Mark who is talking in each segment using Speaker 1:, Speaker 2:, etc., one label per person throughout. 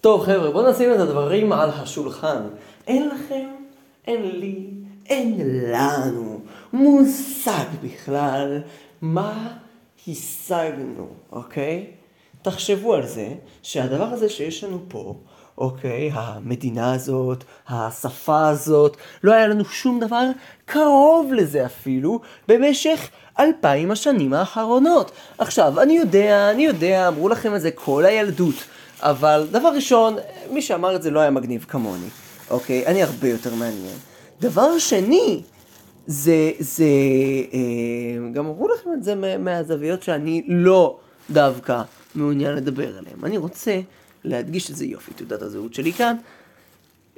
Speaker 1: טוב חבר'ה, בואו נשים את הדברים על השולחן. אין לכם, אין לי, אין לנו מושג בכלל מה השגנו, אוקיי? תחשבו על זה שהדבר הזה שיש לנו פה, אוקיי, המדינה הזאת, השפה הזאת, לא היה לנו שום דבר קרוב לזה אפילו במשך אלפיים השנים האחרונות. עכשיו, אני יודע, אני יודע, אמרו לכם את זה כל הילדות, אבל דבר ראשון, מי שאמר את זה לא היה מגניב כמוני, אוקיי? אני הרבה יותר מעניין. דבר שני, זה, זה, אה, גם אמרו לכם את זה מהזוויות שאני לא דווקא מעוניין לדבר עליהן. אני רוצה להדגיש את זה, יופי, תעודת הזהות שלי כאן.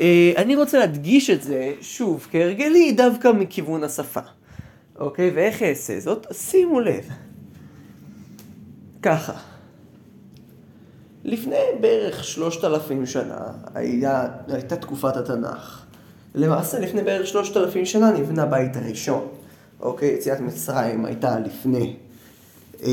Speaker 1: אה, אני רוצה להדגיש את זה, שוב, כהרגלי, דווקא מכיוון השפה. אוקיי? ואיך אעשה זאת? שימו לב. ככה. לפני בערך שלושת אלפים שנה היה, הייתה תקופת התנ"ך. למעשה לפני בערך שלושת אלפים שנה נבנה בית הראשון. אוקיי? יציאת מצרים הייתה לפני אה,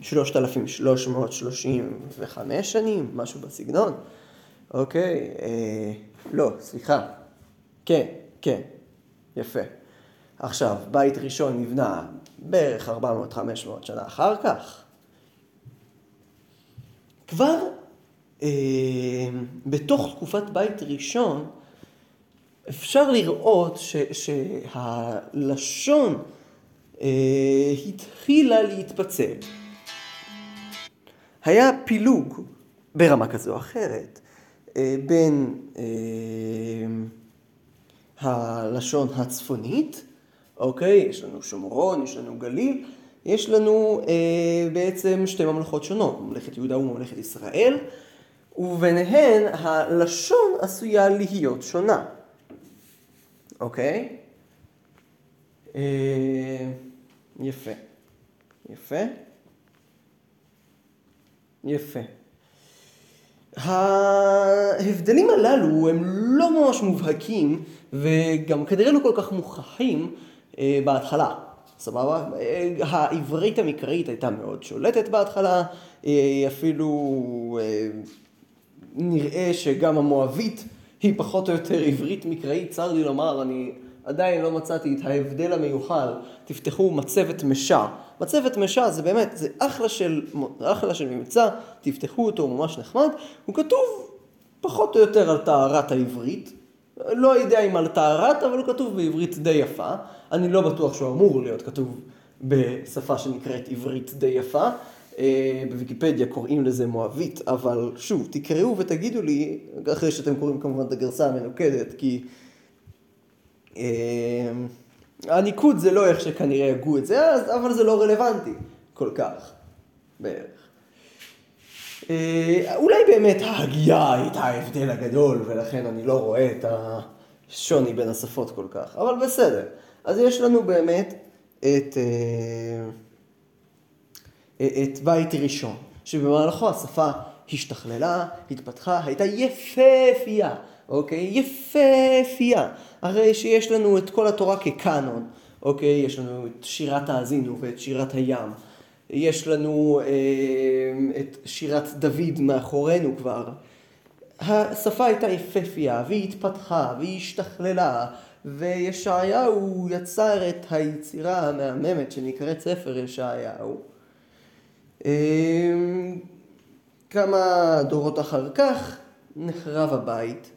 Speaker 1: שלושת אלפים שלוש מאות שלושים וחמש שנים, משהו בסגנון. אוקיי? אה, לא, סליחה. כן, כן. יפה. עכשיו, בית ראשון נבנה בערך 400-500 שנה אחר כך. כבר אה, בתוך תקופת בית ראשון אפשר לראות ש, שהלשון אה, התחילה להתפצל. היה פילוג ברמה כזו או אחרת אה, בין אה, הלשון הצפונית אוקיי? יש לנו שומרון, יש לנו גליל, יש לנו אה, בעצם שתי ממלכות שונות, ממלכת יהודה וממלכת ישראל, וביניהן הלשון עשויה להיות שונה, אוקיי? אה, יפה. יפה. יפה. ההבדלים הללו הם לא ממש מובהקים וגם כנראה לא כל כך מוכחים אה, בהתחלה, סבבה? אה, העברית המקראית הייתה מאוד שולטת בהתחלה, אה, אפילו נראה שגם המואבית היא פחות או יותר עברית מקראית, צר לי לומר, אני עדיין לא מצאתי את ההבדל המיוחל. תפתחו מצבת משה. מצבת משה זה באמת, זה אחלה של, אחלה של ממצא, תפתחו אותו, הוא ממש נחמד. הוא כתוב פחות או יותר על טהרת העברית, לא יודע אם על טהרת, אבל הוא כתוב בעברית די יפה. אני לא בטוח שהוא אמור להיות כתוב בשפה שנקראת עברית די יפה. אה, בוויקיפדיה קוראים לזה מואבית, אבל שוב, תקראו ותגידו לי, אחרי שאתם קוראים כמובן את הגרסה המנוקדת, כי אה, הניקוד זה לא איך שכנראה הגו את זה אז, אבל זה לא רלוונטי כל כך, בערך. אה, אולי באמת ההגייה הייתה ההבדל הגדול, ולכן אני לא רואה את השוני בין השפות כל כך, אבל בסדר. אז יש לנו באמת את, אה, את בית ראשון, שבמהלכו השפה השתכללה, התפתחה, הייתה יפהפייה, אוקיי? יפהפייה. הרי שיש לנו את כל התורה כקאנון, אוקיי? יש לנו את שירת האזינו ואת שירת הים. יש לנו אה, את שירת דוד מאחורינו כבר. השפה הייתה יפהפייה, והיא התפתחה, והיא השתכללה, וישעיהו יצר את היצירה המהממת שנקראת ספר ישעיהו. אה, כמה דורות אחר כך נחרב הבית.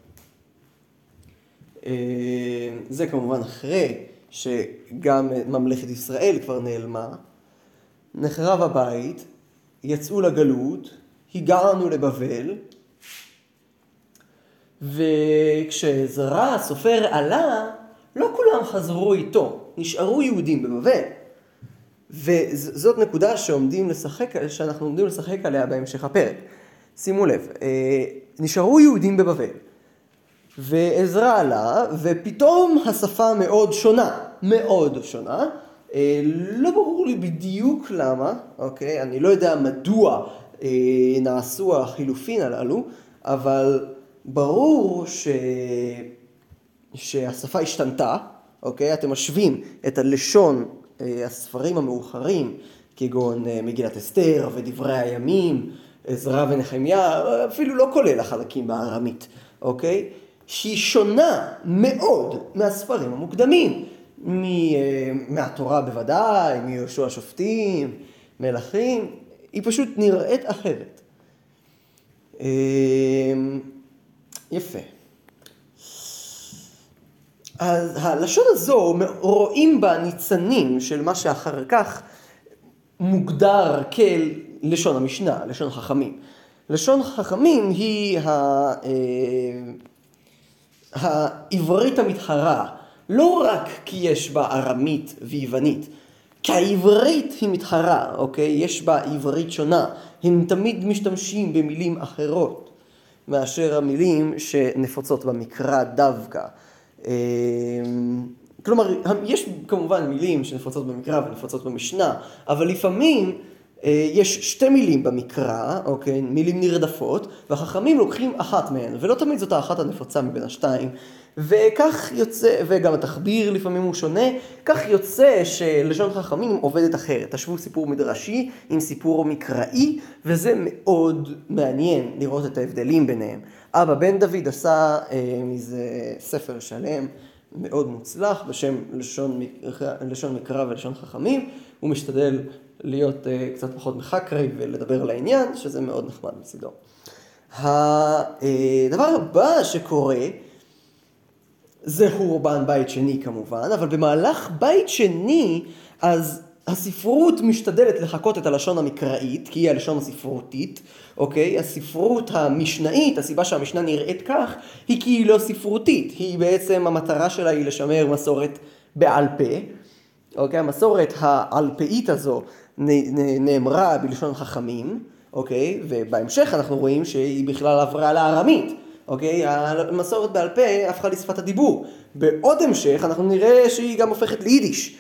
Speaker 1: אה, זה כמובן אחרי שגם ממלכת ישראל כבר נעלמה. נחרב הבית, יצאו לגלות, הגענו לבבל, וכשעזרא הסופר עלה, לא כולם חזרו איתו, נשארו יהודים בבבל. וזאת נקודה שעומדים לשחק, שאנחנו עומדים לשחק עליה בהמשך הפרק. שימו לב, אה, נשארו יהודים בבבל, ועזרא עלה, ופתאום השפה מאוד שונה, מאוד שונה, לא ברור לי בדיוק למה, אוקיי? אני לא יודע מדוע אה, נעשו החילופין הללו, אבל ברור ש... שהשפה השתנתה, אוקיי? אתם משווים את הלשון, אה, הספרים המאוחרים, כגון מגילת אסתר ודברי הימים עזרא ונחמיה, אפילו לא כולל החלקים בארמית, אוקיי? שהיא שונה מאוד מהספרים המוקדמים. מהתורה בוודאי, מיהושע השופטים, מלכים, היא פשוט נראית אחרת. אמ, יפה. אז הלשון הזו, רואים בה ניצנים של מה שאחר כך מוגדר כלשון המשנה, לשון חכמים. לשון חכמים היא ה... אה, העברית המתחרה, לא רק כי יש בה ארמית ויוונית, כי העברית היא מתחרה, אוקיי? יש בה עברית שונה. הם תמיד משתמשים במילים אחרות מאשר המילים שנפוצות במקרא דווקא. אמ, כלומר, יש כמובן מילים שנפוצות במקרא ונפוצות במשנה, אבל לפעמים אה, יש שתי מילים במקרא, אוקיי? מילים נרדפות, והחכמים לוקחים אחת מהן, ולא תמיד זאת האחת הנפוצה מבין השתיים. וכך יוצא, וגם התחביר לפעמים הוא שונה, כך יוצא שלשון חכמים עובדת אחרת. תשוו סיפור מדרשי עם סיפור מקראי, וזה מאוד מעניין לראות את ההבדלים ביניהם. אבא בן דוד עשה אה, מזה ספר שלם מאוד מוצלח בשם לשון, לשון מקרא ולשון חכמים, הוא משתדל להיות אה, קצת פחות מחקרי ולדבר לעניין, שזה מאוד נחמד מצידו. הדבר הבא שקורה זה חורבן בית שני כמובן, אבל במהלך בית שני, אז הספרות משתדלת לחקות את הלשון המקראית, כי היא הלשון הספרותית, אוקיי? הספרות המשנאית, הסיבה שהמשנה נראית כך, היא כי היא לא ספרותית. היא בעצם, המטרה שלה היא לשמר מסורת בעל פה. אוקיי? המסורת העל-פאית הזו נאמרה בלשון חכמים, אוקיי? ובהמשך אנחנו רואים שהיא בכלל עברה לארמית. אוקיי? המסורת בעל פה הפכה לשפת הדיבור. בעוד המשך אנחנו נראה שהיא גם הופכת ליידיש.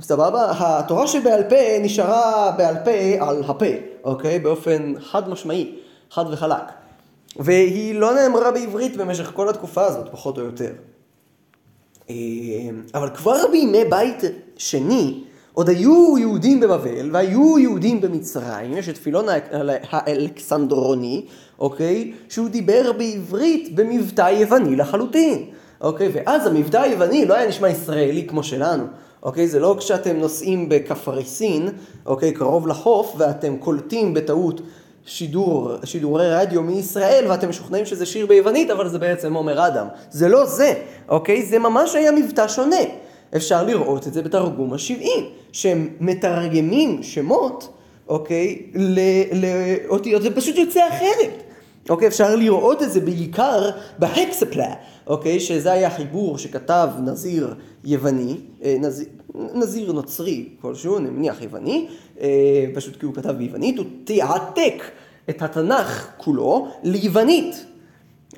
Speaker 1: סבבה? התורה שבעל פה נשארה בעל פה על הפה, אוקיי? באופן חד משמעי, חד וחלק. והיא לא נאמרה בעברית במשך כל התקופה הזאת, פחות או יותר. אה, אבל כבר בימי בית שני, עוד היו יהודים בבבל והיו יהודים במצרים, יש את פילון האלכסנדרוני, אוקיי? שהוא דיבר בעברית במבטא יווני לחלוטין, אוקיי? ואז המבטא היווני לא היה נשמע ישראלי כמו שלנו, אוקיי? זה לא כשאתם נוסעים בקפריסין, אוקיי? קרוב לחוף ואתם קולטים בטעות שידור, שידורי רדיו מישראל ואתם משוכנעים שזה שיר ביוונית אבל זה בעצם עומר אדם. זה לא זה, אוקיי? זה ממש היה מבטא שונה. אפשר לראות את זה בתרגום השבעים, שהם מתרגמים שמות, אוקיי, לאותיות, זה פשוט יוצא אחרת. אוקיי, אפשר לראות את זה בעיקר בהקספלה, אוקיי, שזה היה חיבור שכתב נזיר יווני, אה, נזיר, נזיר נוצרי כלשהו, אני מניח יווני, אה, פשוט כי הוא כתב ביוונית, הוא תיעתק את התנ"ך כולו ליוונית.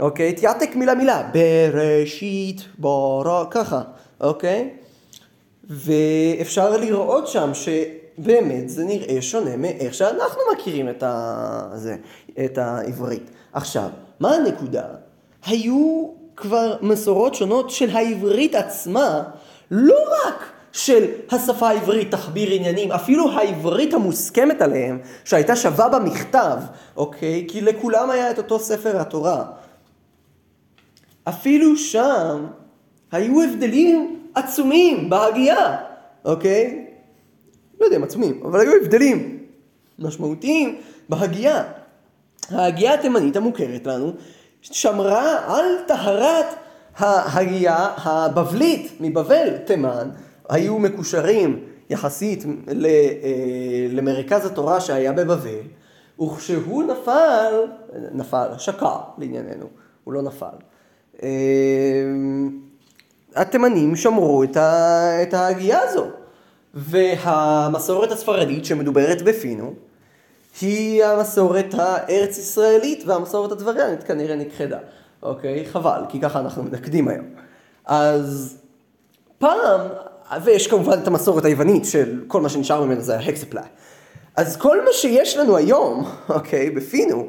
Speaker 1: אוקיי, תיעתק מילה מילה, בראשית, בורא, ככה, אוקיי? ואפשר לראות שם שבאמת זה נראה שונה מאיך שאנחנו מכירים את, ה... זה, את העברית. עכשיו, מה הנקודה? היו כבר מסורות שונות של העברית עצמה, לא רק של השפה העברית תחביר עניינים, אפילו העברית המוסכמת עליהם, שהייתה שווה במכתב, אוקיי? כי לכולם היה את אותו ספר התורה. אפילו שם היו הבדלים עצומים בהגייה, אוקיי? לא יודע אם עצומים, אבל היו הבדלים משמעותיים בהגייה. ההגייה התימנית המוכרת לנו שמרה על טהרת ההגייה הבבלית מבבל, תימן, היו מקושרים יחסית אה, למרכז התורה שהיה בבבל, וכשהוא נפל, נפל, שקע לענייננו, הוא לא נפל. התימנים שמרו את, ה, את ההגייה הזו. והמסורת הספרדית שמדוברת בפינו, היא המסורת הארץ ישראלית והמסורת הדבריאנית כנראה נכחדה. אוקיי? חבל, כי ככה אנחנו מנקדים היום. אז פעם, ויש כמובן את המסורת היוונית של כל מה שנשאר ממנו זה ההקספלה. אז כל מה שיש לנו היום, אוקיי, בפינו,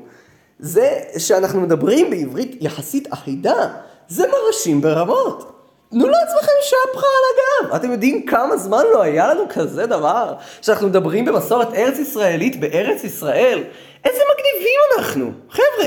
Speaker 1: זה שאנחנו מדברים בעברית יחסית אחידה, זה מרשים ברמות. תנו לעצמכם שפחה על הגב. אתם יודעים כמה זמן לא היה לנו כזה דבר? שאנחנו מדברים במסורת ארץ ישראלית בארץ ישראל? איזה מגניבים אנחנו! חבר'ה,